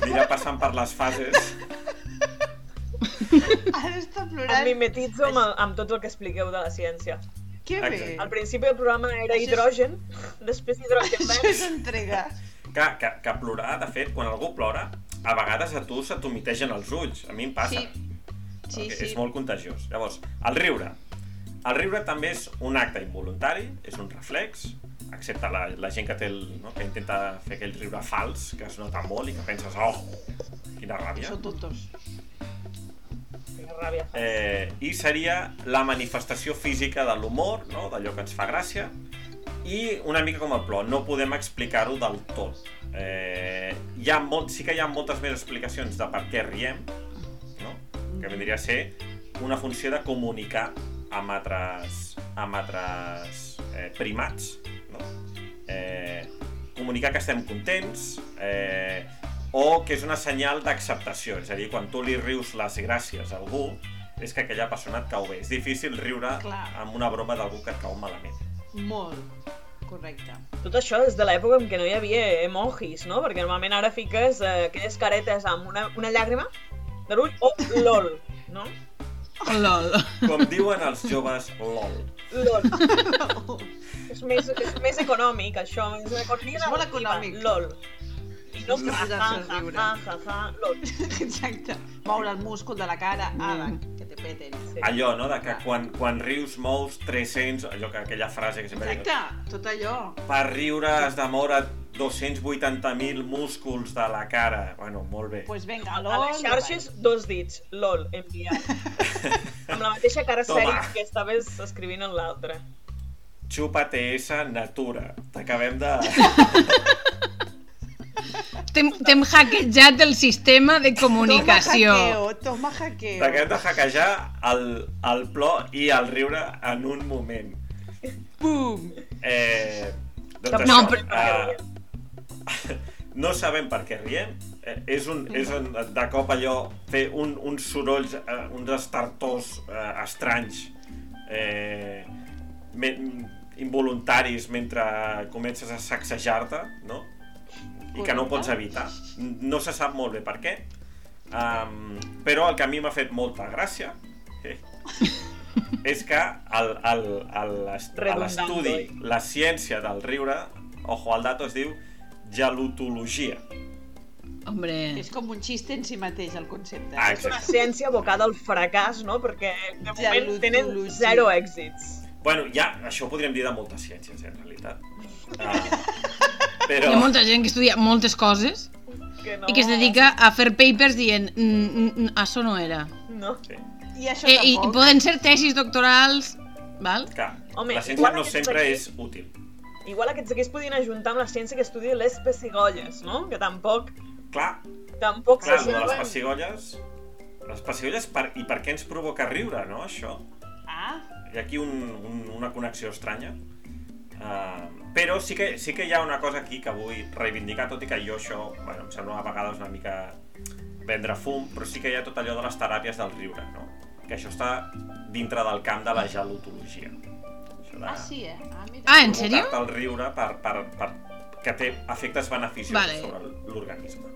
Anirà passant per les fases Ara està Em plorant. mimetitzo amb, el- amb tot el que expliqueu de la ciència. Que bé. Al principi el programa era Això és- hidrogen, després hidrogen Això és entrega. Que, que, que plorar, de fet, quan algú plora, a vegades a tu se t'humitegen els ulls. A mi em passa. Sí. Sí, perquè sí. És molt contagiós. Llavors, el riure. El riure també és un acte involuntari, és un reflex, excepte la, la gent que, té el, no, que intenta fer aquell riure fals, que es nota molt i que penses, oh, quina ràbia. Són tontos. Quina ràbia. Eh, I seria la manifestació física de l'humor, no? d'allò que ens fa gràcia, i una mica com el plor, no podem explicar-ho del tot. Eh, hi ha molt, sí que hi ha moltes més explicacions de per què riem, no? que vindria a ser una funció de comunicar amb altres, amb altres eh, primats, no? eh, comunicar que estem contents, eh, o que és una senyal d'acceptació, és a dir, quan tu li rius les gràcies a algú, és que aquella persona et cau bé. És difícil riure Clar. amb una broma d'algú que et cau malament. Molt. Correcte. Tot això és de l'època en què no hi havia emojis, no? Perquè normalment ara fiques eh, aquelles caretes amb una, una llàgrima de l'ull o LOL, no? Lol. Com diuen els joves, lol. LOL. és, més, és més econòmic, això. És, És molt econòmic. LOL. I no No ja, posar-se ja, a ja, riure. ja, ja, ja, LOL. Exacte. Moure el múscul de la cara, ala, que te peten. Sí. Allò, no?, de que quan, quan rius mous 300... Allò que aquella frase que sempre dic... Exacte, tot allò. Per riure has de moure 280.000 músculs de la cara. Bueno, molt bé. Pues venga, A LOL. les xarxes, dos dits. LOL, enviat. amb la mateixa cara Toma. sèria que estaves escrivint en l'altre. Xupa TS Natura. T'acabem de... T'hem hackejat el sistema de comunicació. Toma hackeo, toma hackeo. T'acabem de hackejar el, el plor i el riure en un moment. Bum! Eh, doncs No, això, però- eh, no sabem per què riem. Eh, és, un, és un, de cop allò fer un, uns sorolls, eh, uns estartors eh, estranys, eh, me, involuntaris mentre comences a sacsejar-te, no? I que no pots evitar. No se sap molt bé per què. Um, però el que a mi m'ha fet molta gràcia eh, és que l'estudi, la ciència del riure, ojo al dato, es diu gelutologia. Hombre, És com un xiste en si mateix, el concepte. Ah, És una ciència abocada al fracàs, no? Perquè de moment tenen zero èxits. Bueno, ja, això ho podríem dir de moltes ciències, en realitat. Uh, hi però... ha molta gent que estudia moltes coses Que no... i que es dedica a fer papers dient "Mm, mm, mm, això no era. No. Sí, I això Eh, i, I poden ser tesis doctorals, val? clar, Home, la ciència no sempre és útil. Igual aquests aquí es podien ajuntar amb la ciència que estudia les pessigolles, no? Que tampoc... Clar, Tampoc clar, de les pessigolles... Les pessigolles, per, i per què ens provoca riure, no, això? Ah, Hi ha aquí un, un, una connexió estranya. Uh, però sí que, sí que hi ha una cosa aquí que vull reivindicar, tot i que jo això, bueno, em sembla a vegades una mica vendre fum, però sí que hi ha tot allò de les teràpies del riure, no? Que això està dintre del camp de la gelutologia. De ah sí, eh? Ah, mira. Ah, en sèrio? el riure per, per, per, que té efectes beneficiosos Vale. sobre l'organisme.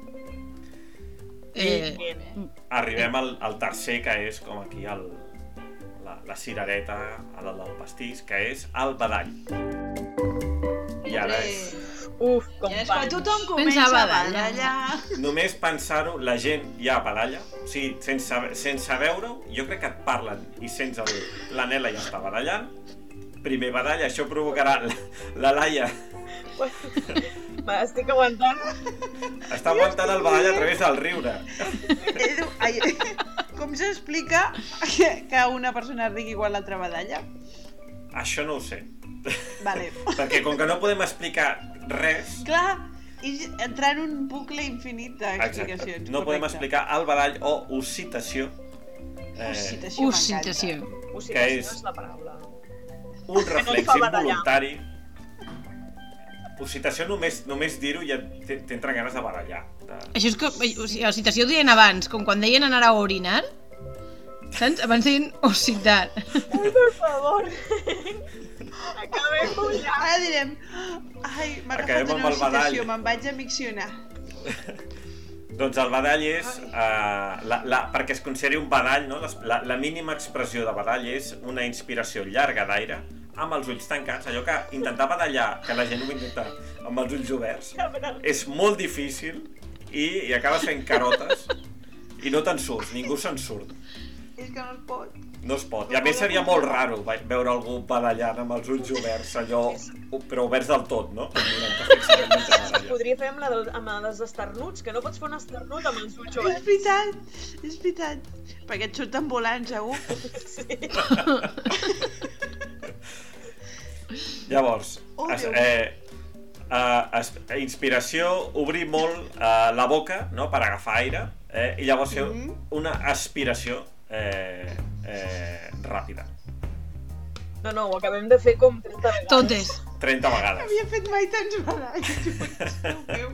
Eh, Bien. Arribem al, al tercer, que és com aquí el, la, la cirereta a la del pastís, que és el badall. I ara és... Uf, I és quan tothom comença Pensava a badallar. Només pensar-ho, la gent ja badalla, o sigui, sense, sense veure-ho, jo crec que et parlen i sents el, la Nela ja està badallant, primer badalla, això provocarà la, la Laia M'estic aguantant. està aguantant el badall a través del riure. Edu, ai, com s'explica que, una persona rigui igual l'altra badalla? Això no ho sé, Vale. perquè com que no podem explicar res, Clar, és entrar en un bucle infinit exacte, d'explicacions. no podem correcte. explicar el badall o ossitació, eh. Ossitació. Ossitació Que és- és la paraula. Un reflex badallar. involuntari. Ossitació només, només dir-ho ja t'entren ganes de barallar. De... Això és com... O sigui, la citació ho deien abans, com quan deien anar a orinar. Saps? Abans deien ossitar. Ai, per favor. Acabem ja. Ara direm, ai, m'ha agafat una ossitació, me'n vaig a miccionar. Doncs el badall és, uh, la, la, perquè es consideri un badall, no? La, la mínima expressió de badall és una inspiració llarga d'aire amb els ulls tancats, allò que intentar badallar, que la gent ho intenta amb els ulls oberts, és molt difícil i, i acabes fent carotes i no te'n surts, ningú se'n surt. És que no es pot. No es pot. I a més seria molt raro veure algú badallant amb els ulls oberts, allò, però oberts del tot, no? Podria fer amb, la del, amb les esternuts, que no pots fer un esternut amb els ulls És oberts. veritat, és veritat. Perquè et surten volant, segur. Llavors, Oh, es, eh, eh, es, inspiració, obrir molt eh, la boca no, per agafar aire eh, i llavors fer Mhm. una aspiració eh, eh, ràpida. No, no, ho acabem de fer com 30 vegades. Totes. 30 No vegades. havia fet mai tants meu.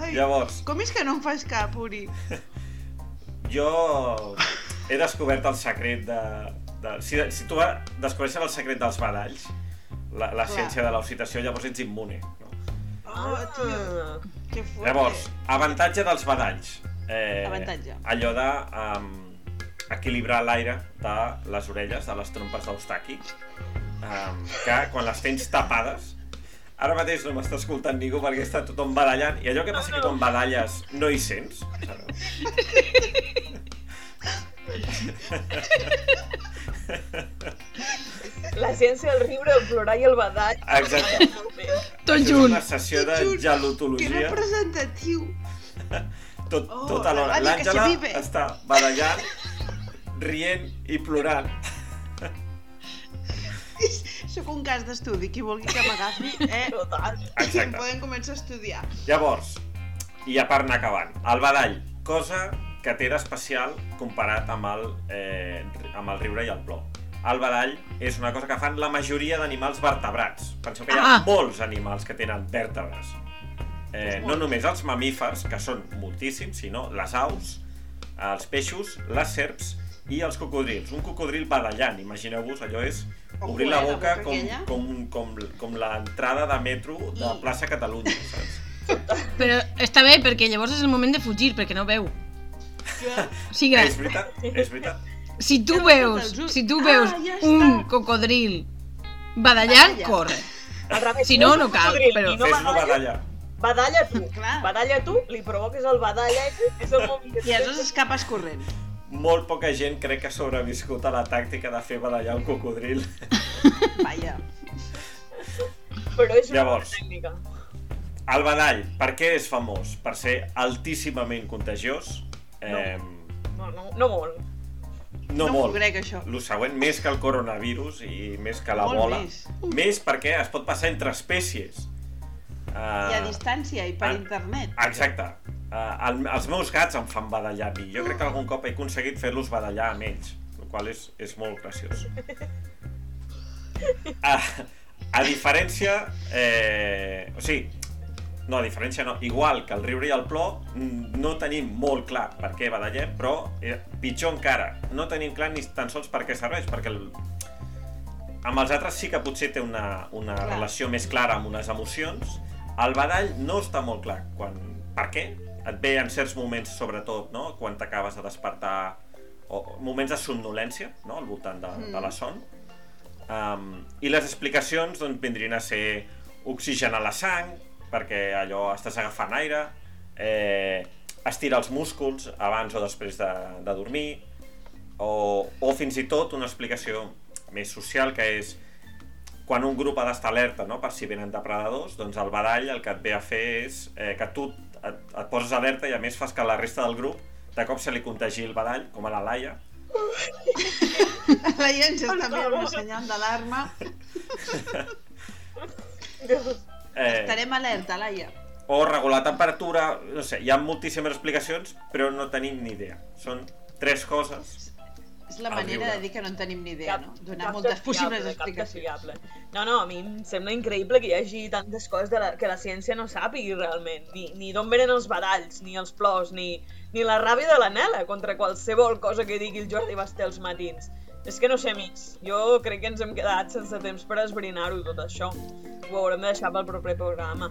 Ai, Llavors, com és que no em fas cap, Uri? jo he descobert el secret de... de si, si tu descobreixes el secret dels badalls, la, la ciència de l'occitació, llavors ets immune. No? Tio, Ah, que fort. Llavors, avantatge dels badalls. Eh, Avantatge. Allò de um, equilibrar l'aire de les orelles, de les trompes d'Eustaqui, um, que quan les tens tapades, ara mateix no m'està escoltant ningú perquè està tothom badallant, i allò que passa que quan badalles no hi sents, sabeu? La ciència del riure, el plorar i el badall. Exacte. Tot junt. una sessió de Que gelutologia. representatiu. Tot, Oh, tot alhora. que L'Àngela vive. està badallant, rient i plorant. Sóc un cas d'estudi, qui vulgui que m'agafi, eh? Total. Exacte. Podem començar a estudiar. Llavors, i a part anar acabant, el badall, cosa que té d'especial comparat amb el, eh, amb el riure i el plor. El badall és una cosa que fan la majoria d'animals vertebrats. Penseu que hi ha Ah. molts animals que tenen vèrtebres. Eh, no només els mamífers, que són moltíssims, sinó les aus, els peixos, les serps i els cocodrils. Un cocodril badallant, imagineu-vos, allò és obrir la la boca com, com, com, com l'entrada de metro de I- plaça Catalunya, saps? Però està bé, perquè llavors és el moment de fugir, perquè no veu. O sigui, És veritat, és veritat. Si tu no veus, si tu Ah, veus ja un està. cocodril badallant, Badalla. corre. Al revés, Si no, no cal, cocodril però- i no badalla, badallar. badalla tu. Clar. Badalla tu, li provoques el badalla i és el moment que I aleshores escapes corrent. Molt poca gent crec que ha sobreviscut a la tàctica de fer badallar un cocodril. Vaja. Però és una Llavors. tècnica. El badall, per què és famós? Per ser altíssimament contagiós? Eh, No, no, no molt. No, No molt. crec, això. Lo següent, més que el coronavirus i més que la Molt bola. més. Més perquè es pot passar entre espècies. I Uh, a distància, i per ah. internet. Exacte. Uh, el, els meus gats em fan badallar a mi. Jo crec que algun cop he aconseguit fer-los badallar amb ells, el qual és, és molt graciós. A, a diferència... Eh, o sigui, no, a diferència no. Igual que el riure i el plor, mm, no tenim molt clar per què badallem, però eh, pitjor encara, no tenim clar ni tan sols per què serveix, perquè el, amb els altres sí que potser té una, una Clar. relació més clara amb unes emocions. El badall no està molt clar. Quan, per què? Et ve en certs moments, sobretot, no? quan t'acabes de despertar, o moments de somnolència, no? al voltant de, Mm. de la son. Um, I les explicacions doncs, vindrien a ser oxigenar la sang, perquè allò estàs agafant aire, eh, estirar els músculs abans o després de, de dormir, o, o fins i tot una explicació més social que és quan un grup ha d'estar alerta no? per si venen depredadors, doncs el badall el que et ve a fer és eh, que tu et, et poses alerta i a més fas que la resta del grup de cop se li contagi el badall, com a la Laia. La gent s'està fent una senyal d'alarma. Eh, Estarem alerta, Laia. o regular la temperatura, no sé, hi ha moltíssimes explicacions, però no tenim ni idea. Són tres coses. És la manera de dir que no en tenim ni idea, Cap, no? Donar cap moltes possibles fiable, cap explicacions. fiable. No, no, a mi em sembla increïble que hi hagi tantes coses de la, que la ciència no sàpigui realment. Ni, ni d'on venen els badalls, ni els plors, ni, ni la ràbia de la Nela contra qualsevol cosa que digui el Jordi Basté als matins. És que no sé, amics, jo crec que ens hem quedat sense temps per esbrinar-ho tot això. Ho haurem de deixar pel proper programa.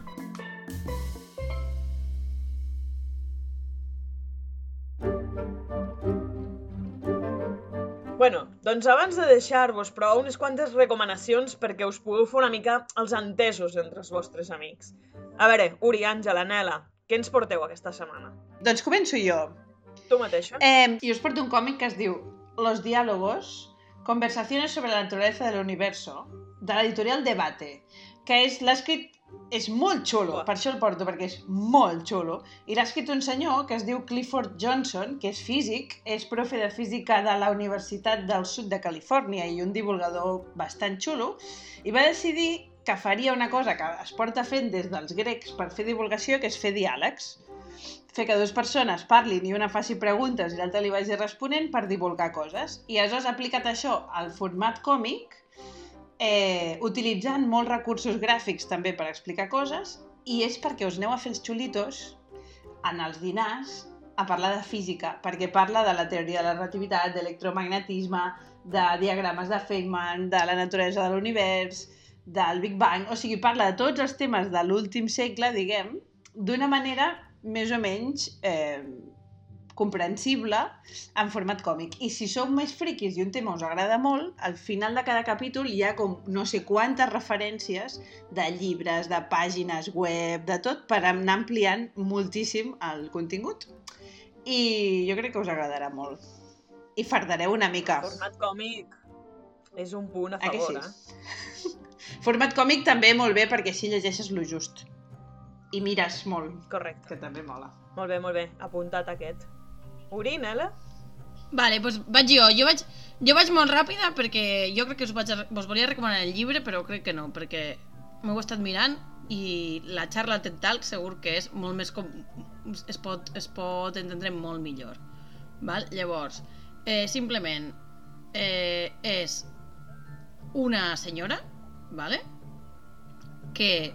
Bueno, doncs abans de deixar-vos, però, unes quantes recomanacions perquè us pugueu fer una mica els entesos entre els vostres amics. A veure, Uri, Àngela, Nela, què ens porteu aquesta setmana? Doncs començo jo. Tu mateixa? Eh, jo us porto un còmic que es diu Los diálogos, conversaciones sobre la naturaleza del universo, de l'editorial Debate, que és l'ha escrit és molt xulo, per això el porto, perquè és molt xulo. I l'ha escrit un senyor que es diu Clifford Johnson, que és físic, és profe de física de la Universitat del Sud de Califòrnia i un divulgador bastant xulo, i va decidir que faria una cosa que es porta fent des dels grecs per fer divulgació, que és fer diàlegs fer que dues persones parlin i una faci preguntes i l'altra li vagi responent per divulgar coses. I aleshores ha aplicat això al format còmic, eh, utilitzant molts recursos gràfics també per explicar coses, i és perquè us aneu a fer els xulitos en els dinars a parlar de física, perquè parla de la teoria de la relativitat, d'electromagnetisme, de diagrames de Feynman, de la naturalesa de l'univers, del Big Bang, o sigui, parla de tots els temes de l'últim segle, diguem, d'una manera més o menys eh, comprensible en format còmic. I si sou més friquis i un tema us agrada molt, al final de cada capítol hi ha com no sé quantes referències de llibres, de pàgines web, de tot, per anar ampliant moltíssim el contingut. I jo crec que us agradarà molt. I fardareu una mica. Format còmic és un punt a favor, sí? eh? Format còmic també molt bé perquè així llegeixes lo just. I mires molt, Correcte. que també mola. Molt bé, molt bé. Apuntat aquest. Uri, Nela? Vale, doncs vaig jo. Jo vaig, jo vaig molt ràpida perquè jo crec que us, vaig, us volia recomanar el llibre, però crec que no, perquè m'ho he estat mirant i la xarra TED Talk segur que és molt més com... es pot, es pot entendre molt millor. Val? Llavors, eh, simplement eh, és una senyora, vale? que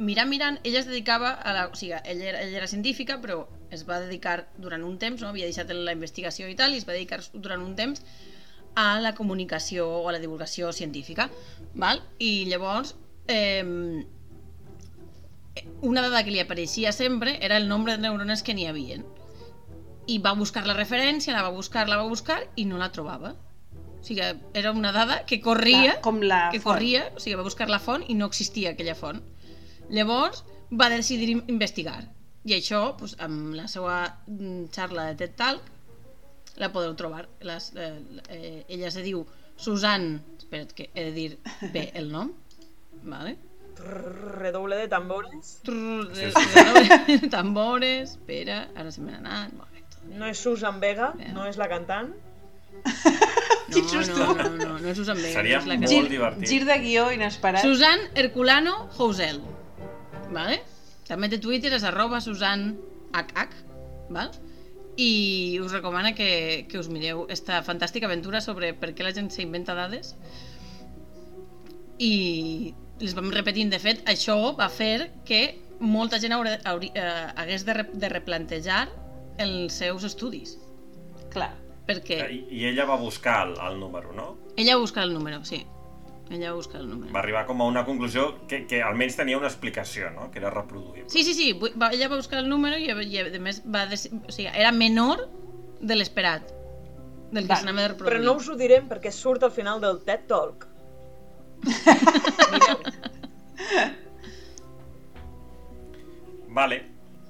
mirant, mirant, ella es dedicava a la... O sigui, ella era, ella era científica, però es va dedicar durant un temps, no? havia deixat la investigació i tal, i es va dedicar durant un temps a la comunicació o a la divulgació científica. Val? I llavors, eh, una dada que li apareixia sempre era el nombre de neurones que n'hi havien. I va buscar la referència, la va buscar, la va buscar i no la trobava. O sigui, era una dada que corria La- com la que font. corria, o sigui, va buscar la font i no existia aquella font. Llavors va decidir in- investigar. I això, doncs, amb la seva mm, xarra de TED Talk, la podeu trobar. Les, eh, eh, ella se diu Susan... Espera't, que he de dir bé el nom. Vale. Redoble de tambores. Trrr, Sí, eh, tambores, espera, ara se m'ha anat. Molt bé, tot. No és Susan Vega, Bé. no és la cantant. No, no, no, no, no és Susan Vega. Seria no és la molt que... Gir, divertit. gir de guió inesperat. Susan Herculano Housel. Vale? També té Twitter, és arroba Susan HH. Val? I us recomana que, que us mireu esta fantàstica aventura sobre per què la gent s'inventa dades. I les vam repetint. De fet, això va fer que molta gent haurà, hauri, eh, hagués de, re, de replantejar els seus estudis. Clar. Perquè I, I ella va buscar el, el número, no? ella va buscar el número, sí. Ella va buscar el número. Va arribar com a una conclusió que, que almenys tenia una explicació, no? Que era reproduïble. Sí, sí, sí, va, ella va buscar el número i, i a més va deci- o sigui, era menor de l'esperat del que Va, s'anava a reproduir. Però no us ho direm perquè surt al final del TED Talk. Vale,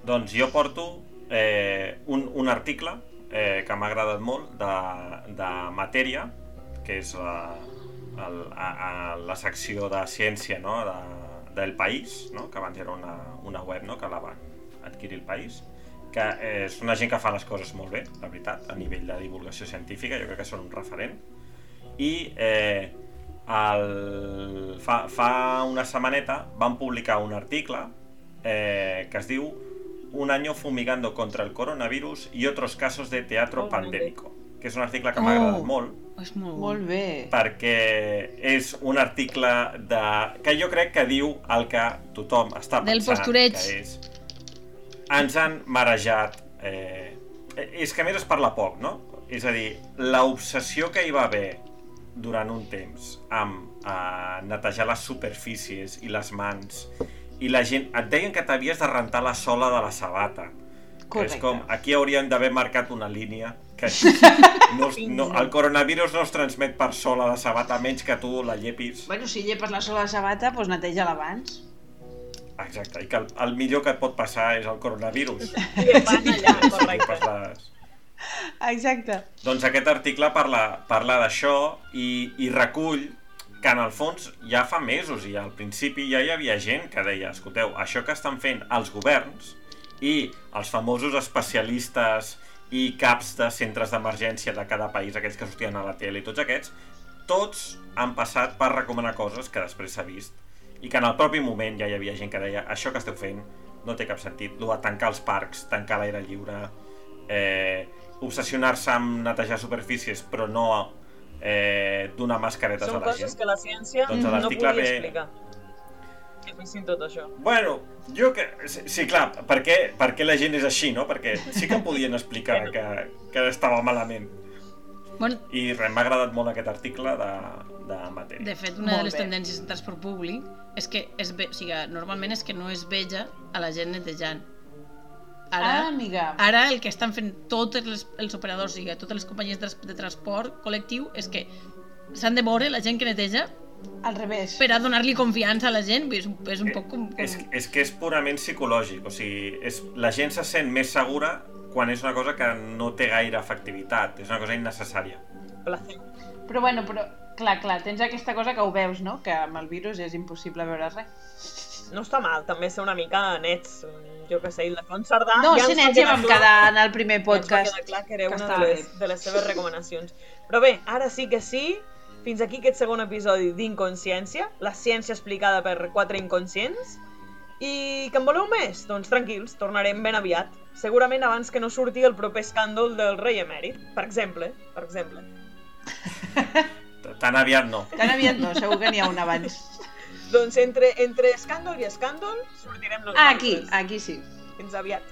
doncs jo porto eh, un, un article eh, que m'ha agradat molt de, de Matèria, que és la, el, a, a, la secció de ciència no? de, del País, no? que abans era una, una web no? que la va adquirir el País, que eh, és una gent que fa les coses molt bé, la veritat, a nivell de divulgació científica, jo crec que són un referent. I eh, el, fa, fa una setmaneta van publicar un article eh, que es diu Un año fumigando contra el coronavirus y otros casos de teatro Oh, pandémico, que és un article que m'ha agradat Oh. molt, És molt, Molt bé. perquè és un article de... que jo crec que diu el que tothom està Del pensant, postureig. que és... Ens han marejat... Eh... És que a més es parla poc, no? És a dir, l'obsessió que hi va haver durant un temps amb eh, netejar les superfícies i les mans i la gent... Et deien que t'havies de rentar la sola de la sabata. Que és Correcte. com, aquí haurien d'haver marcat una línia que no, no, el coronavirus no es transmet per sola de sabata, menys que tu la llepis. Bueno, si llepes la sola de sabata, doncs neteja-la abans. Exacte, i que el, el millor que et pot passar és el coronavirus. Van allà, correcte. les... Exacte. Doncs aquest article parla, parla d'això i, i recull que en el fons ja fa mesos i al principi ja hi havia gent que deia escolteu, això que estan fent els governs i els famosos especialistes i caps de centres d'emergència de cada país, aquells que sortien a la tele i tots aquests, tots han passat per recomanar coses que després s'ha vist i que en el propi moment ja hi havia gent que deia això que esteu fent no té cap sentit, lo de tancar els parcs, tancar l'aire lliure, eh, obsessionar-se amb netejar superfícies però no eh, donar mascaretes Són a la coses gent. que la ciència Doncs no podia ve- explicar. Fessin tot això. Bueno, jo que... Sí, sí clar, per què, per què la gent és així, no? Perquè sí que podien explicar que, que estava malament. Bueno, I res, m'ha agradat molt aquest article de, de matèria. de fet, una Molt de les bé. tendències en transport públic és que es ve, o sigui, normalment és que no es veja a la gent netejant. Ara, Ah, amiga. Ara el que estan fent tots els, els operadors, o sigui, totes les companyies de, de transport col·lectiu és que s'han de veure la gent que neteja Al revés. per a donar-li confiança a la gent. És un, és un poc com... com... És, és que és purament psicològic, o sigui, és, la gent se sent més segura quan és una cosa que no té gaire efectivitat, és una cosa innecessària. Però bueno, però clar, clar, tens aquesta cosa que ho veus, no? Que amb el virus és impossible veure res. No està mal, també ser una mica nets. jo que sé, Ildefons Cerdà... No, ja va Senet ja vam quedar en el primer ja ens va podcast. quedar clar que era que una de les, de les seves recomanacions. Però bé, ara sí que sí, fins aquí aquest segon episodi d'Inconsciència, la ciència explicada per quatre inconscients, i que en voleu més? Doncs tranquils, tornarem ben aviat. Segurament abans que no surti el proper escàndol del rei emèrit, per exemple. Per exemple. Tan aviat no. Tan aviat no, segur que n'hi ha un abans. Doncs entre, entre escàndol i escàndol sortirem nosaltres. Ah, aquí, aquí sí. Fins aviat.